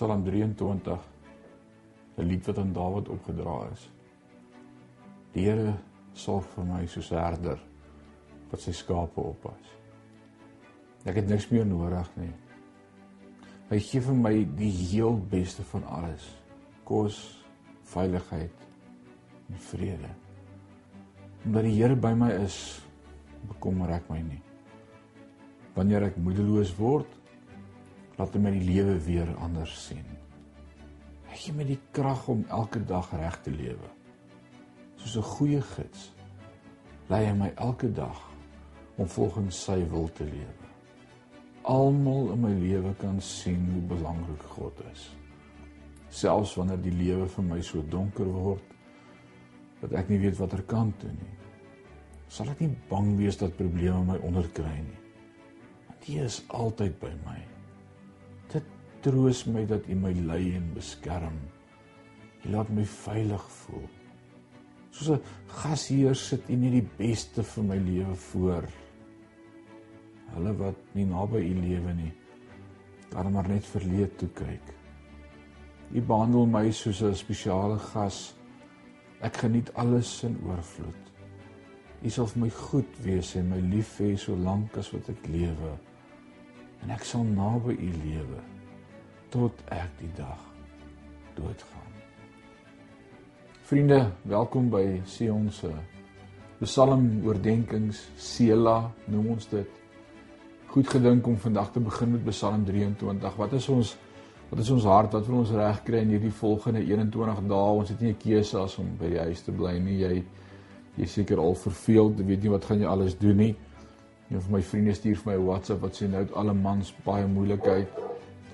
Psalm 23 'n lied wat aan Dawid opgedra is. Die Here sorg vir my soos 'n herder wat sy skape oppas. Ek het niks meer nodig nie. Hy gee vir my die heel beste van alles: kos, veiligheid en vrede. Omdat die Here by my is, bekommer ek my nie. Wanneer ek moedeloos word, laat hy my die lewe weer anders sien. Hy gee my die krag om elke dag reg te lewe. Soos 'n goeie gids lei hy my elke dag om volgens sy wil te lewe. Almal in my lewe kan sien hoe belangrik God is. Selfs wanneer die lewe vir my so donker word dat ek nie weet watter kant toe nie. Sal ek nie bang wees dat probleme my onderkry nie. Want U is altyd by my troos my dat U my lei en beskerm. U laat my veilig voel. Soos 'n gasheer sit U net die beste vir my lewe voor. Hulle wat nie naby U lewe nie, dan maar net verleed toe kyk. U behandel my soos 'n spesiale gas. Ek geniet alles in oorvloed. U sal vir my goed wees en my lief hê solank as wat ek lewe. En ek sal naby U lewe tot ek die dag doodgaan. Vriende, welkom by Sion se Psalm oordenkings Sela noem ons dit. Goed gedink om vandag te begin met Psalm 23. Wat is ons wat is ons hart wat wil ons reg kry in hierdie volgende 21 dae? Ons het nie 'n keuse as om by die huis te bly nie. Jy jy seker al verveeld, weet nie wat gaan jy alles doen nie. Een van my vriende stuur vir my 'n WhatsApp wat sê nou het alle mans baie moeilikheid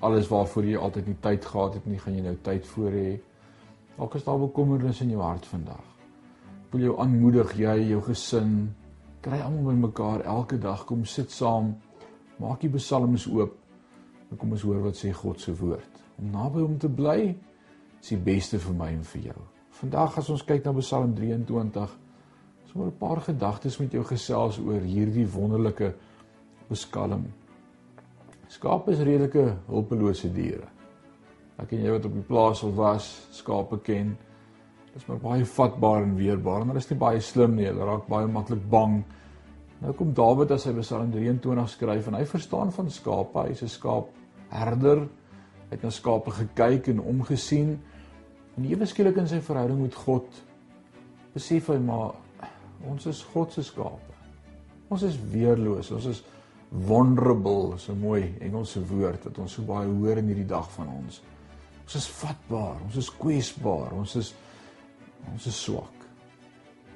alles waarvoor jy altyd nie tyd gehad het nie, gaan jy nou tyd voor hê. Dalk is daar bekommernis in jou hart vandag. Ek wil jou aanmoedig, jy, jou gesin, kry almal bymekaar elke dag kom sit saam. Maak die psalms oop. En kom ons hoor wat sê God se woord. Om naby hom te bly is die beste vir my en vir jou. Vandag as ons kyk na Psalm 23, sommer 'n paar gedagtes met jou gesels oor hierdie wonderlike beskalm. Skape is redelike hulpelose diere. Ek en jy wat op die plaas al was, skape ken. Dit is maar baie vatbaar en weerbaar, maar is nie baie slim nie. Hulle raak baie maklik bang. Nou kom Dawid as hy Psalm 23 skryf en hy verstaan van skape. Hy's 'n skaapherder. Hy het na skape gekyk en omgesien. En ewe skielik in sy verhouding met God besef hy maar ons is God se skape. Ons is weerloos. Ons is vulnerable is 'n mooi Engelse woord wat ons so baie hoor in hierdie dag van ons. Ons is vatbaar, ons is kwesbaar, ons is ons is swak.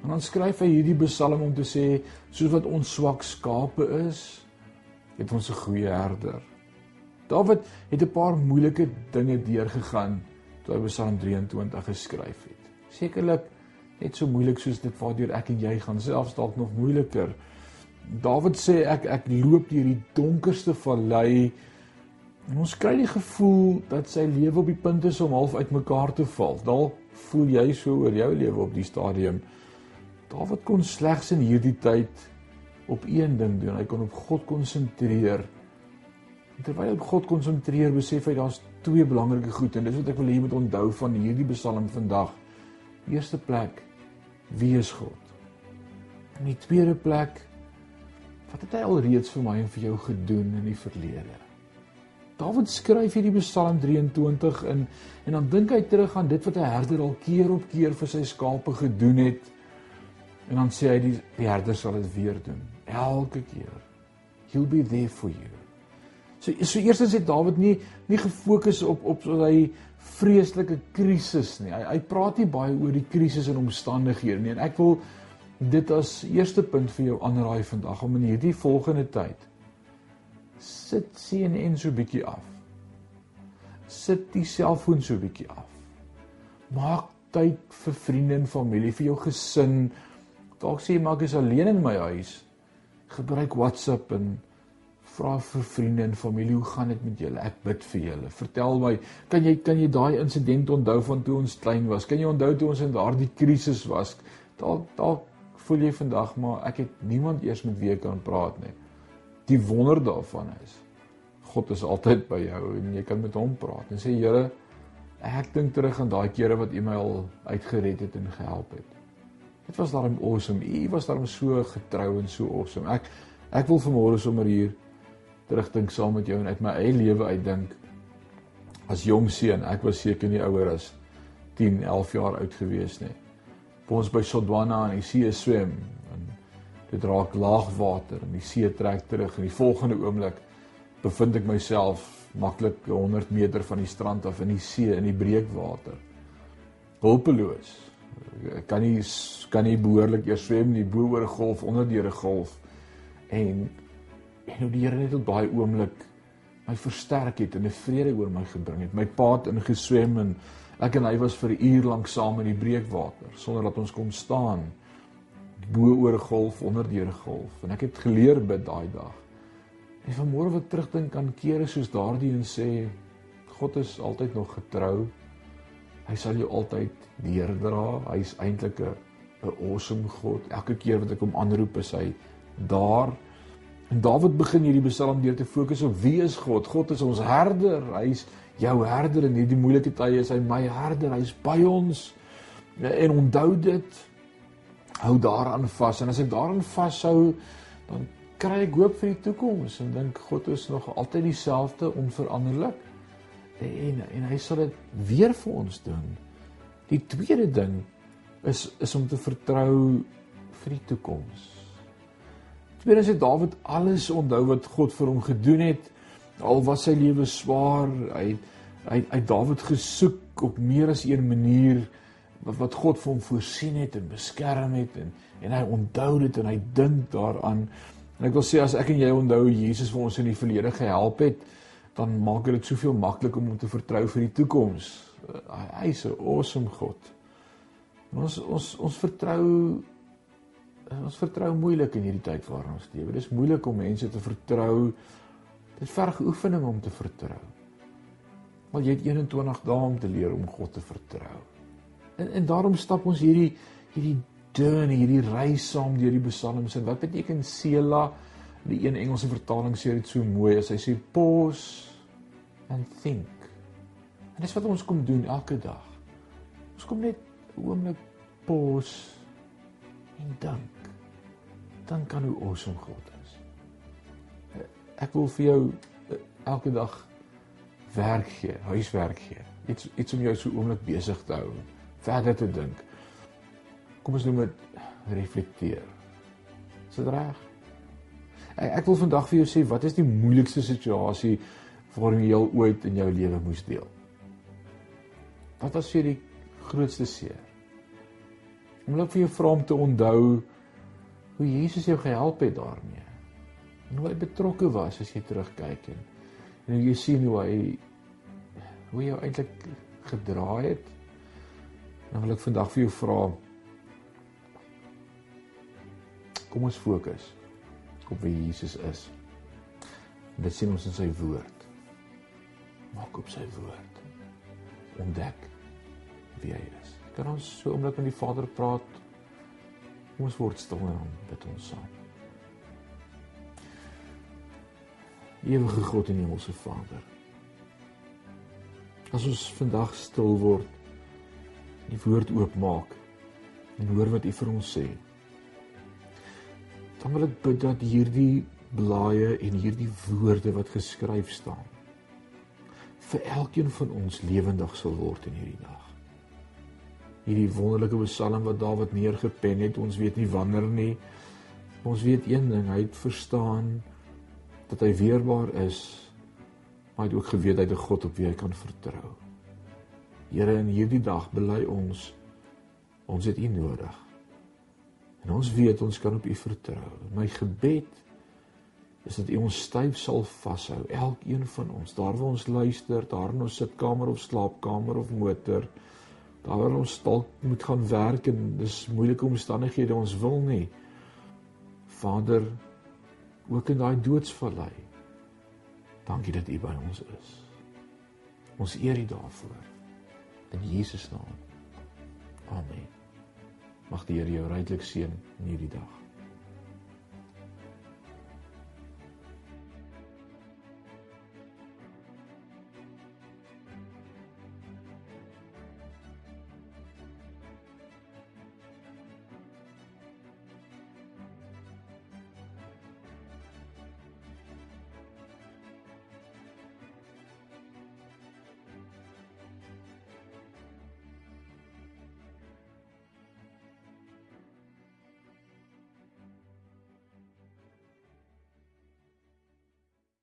En dan skryf hy hierdie Psalm om te sê soos wat ons swak skape is, het ons 'n goeie herder. Dawid het 'n paar moeilike dinge deurgegaan toe hy Psalm 23 geskryf het. Sekerlik net so moeilik soos dit waardeur ek en jy gaan, selfs dalk nog moeiliker. Dawid sê ek ek loop deur die donkerste vallei en ons kry die gevoel dat sy lewe op die punt is om half uitmekaar te val. Dalk voel jy so oor jou lewe op die stadium. Dawid kon slegs in hierdie tyd op een ding doen. Hy kon op God konsentreer. Terwyl hy op God konsentreer, besef hy daar's twee belangrike goed en dis wat ek wil hê jy moet onthou van hierdie Psalm vandag. Eerste plek, wie is God? In die tweede plek, Wat het hy al reeds vir my en vir jou gedoen in die verlede? Dawid skryf hierdie Psalm 23 in en dan dink hy terug aan dit wat 'n herder al keer op keer vir sy skape gedoen het. En dan sê hy die, die herder sal dit weer doen. Elke keer. He'll be there for you. So so eerstens het Dawid nie nie gefokus op op so hy vreeslike krisis nie. Hy hy praat nie baie oor die krisis en omstandighede nie. En ek wil dit as eerste punt vir jou aanraai vandag om in hierdie volgende tyd sit sien en so bietjie af. Sit die selfoon so bietjie af. Maak tyd vir vriende en familie, vir jou gesin. Dalk sê jy maar ek is alleen in my huis. Gebruik WhatsApp en vra vir vriende en familie hoe gaan dit met julle? Ek bid vir julle. Vertel my, kan jy kan jy daai insident onthou van toe ons klein was? Kan jy onthou toe ons in daardie krisis was? Dalk dalk voel jy vandag maar ek het niemand eers met wie ek kan praat nie. Die wonder daarvan is God is altyd by jou en jy kan met hom praat en sê Here, ek dink terug aan daai kere wat U my al uitgered het en gehelp het. Dit was daarom awesome. U was daarom so getrou en so awesome. Ek ek wil vanmôre sommer hier terugdink saam met jou en uit my eie lewe uitdink as jong seun. Ek was seker nie ouer as 10, 11 jaar oud gewees nie. Vir ons by Sodwana in die see swem en dit raak laagwater en die see trek terug en die volgende oomblik bevind ek myself maklik 100 meter van die strand af in die see in die breekwater. Hulpeloos. Ek kan nie kan nie behoorlik eers swem nie bo oor 'n golf onder deur 'n golf. En en hoe die Here net op daai oomblik my versterk het en 'n vrede oor my gebring het. My pa het ingeswem en ek en hy was vir 'n uur lank saam in die breekwater sonder dat ons kon staan bo oor 'n golf onder deur 'n golf. En ek het geleer bid daai dag. En vanmôre wat terugdink aan kere soos daardie en sê God is altyd nog getrou. Hy sal jou altyd deurdra. Hy's eintlik 'n 'n awesome God. Elke keer wat ek hom aanroep, is hy daar. En Dawid begin hierdie Psalm deur te fokus op wie is God? God is ons herder. Hy's jou herder in hierdie moeilike tye. Is hy my herder? Hy's by ons. En onthou dit. Hou daaraan vas. En as ek daaraan vashou, dan kry ek hoop vir die toekoms en dink God is nog altyd dieselfde onveranderlik. En en hy sal dit weer vir ons doen. Die tweede ding is is om te vertrou vir die toekoms. Tweedens het Dawid alles onthou wat God vir hom gedoen het. Al was sy lewe swaar, hy hy hy Dawid gesoek op meer as een manier wat wat God vir hom voorsien het en beskerm het en en hy onthou dit en hy dink daaraan En ek wil sê as ek en jy onthou Jesus vir ons in die verlede gehelp het, dan maak dit soveel makliker om hom te vertrou vir die toekoms. Uh, hy is 'n awesome God. En ons ons ons vertrou ons vertrou moeilik in hierdie tyd waarin ons lewe. Dit is moeilik om mense te vertrou. Dit verg oefening om te vertrou. Want jy het 21 dae om te leer om God te vertrou. En en daarom stap ons hierdie hierdie journey, hierdie reis saam deur die psalms en wat beteken sela? Die een Engelse vertaling sê dit so mooi as hy sê pause and think. En dis wat ons kom doen elke dag. Ons kom net 'n oomblik pause en dink. Dan kan hoe awesome God is. Ek wil vir jou eh, elke dag werk gee, huiswerk gee. Iets iets om jou so oomblik besig te hou, verder te dink kom ons noem dit reflekteer. Is dit reg? Ek, ek wil vandag vir jou sê wat is die moeilikste situasie waarmee jy ooit in jou lewe moes deel? Wat was vir die grootste seer? Om net vir jou vra om te onthou hoe Jesus jou gehelp het daarmee. En hoe hy betrokke was as jy terugkyk en en jy sien hoe hy hoe jy eintlik gedraai het. Dan wil ek vandag vir jou vra Kom ons fokus op wie Jesus is. Dit sien ons in sy woord. Maak op sy woord. Ontdek wie hy is. Kan ons so oomblik met die Vader praat? Kom ons word stil en bid ons saam. Ewige God en Hemelse Vader. As ons vandag stil word, die woord oopmaak en hoor wat U vir ons sê dan wil ek bid dat hierdie blaaie en hierdie woorde wat geskryf staan vir elkeen van ons lewendig sal word in hierdie dag. Hierdie wonderlike psalm wat Dawid neergepen het, ons weet nie wanneer nie. Ons weet een ding, hy het verstaan dat hy weerbaar is, maar hy het ook geweet hy het 'n God op wie hy kan vertrou. Here, in hierdie dag bely ons ons het U nodig. En ons weet ons kan op U vertrou. My gebed is dat U ons styf sal vashou, elkeen van ons, daar waar ons luister, daar in ons sitkamer of slaapkamer of motor, daar waar ons dalk moet gaan werk en dis moeilike omstandighede ons wil nie. Vader, ook in daai doodsvallei. Dankie dat U by ons is. Ons eer U daarvoor. In Jesus naam. Amen. Mag die Here jou ryklik seën in hierdie dag.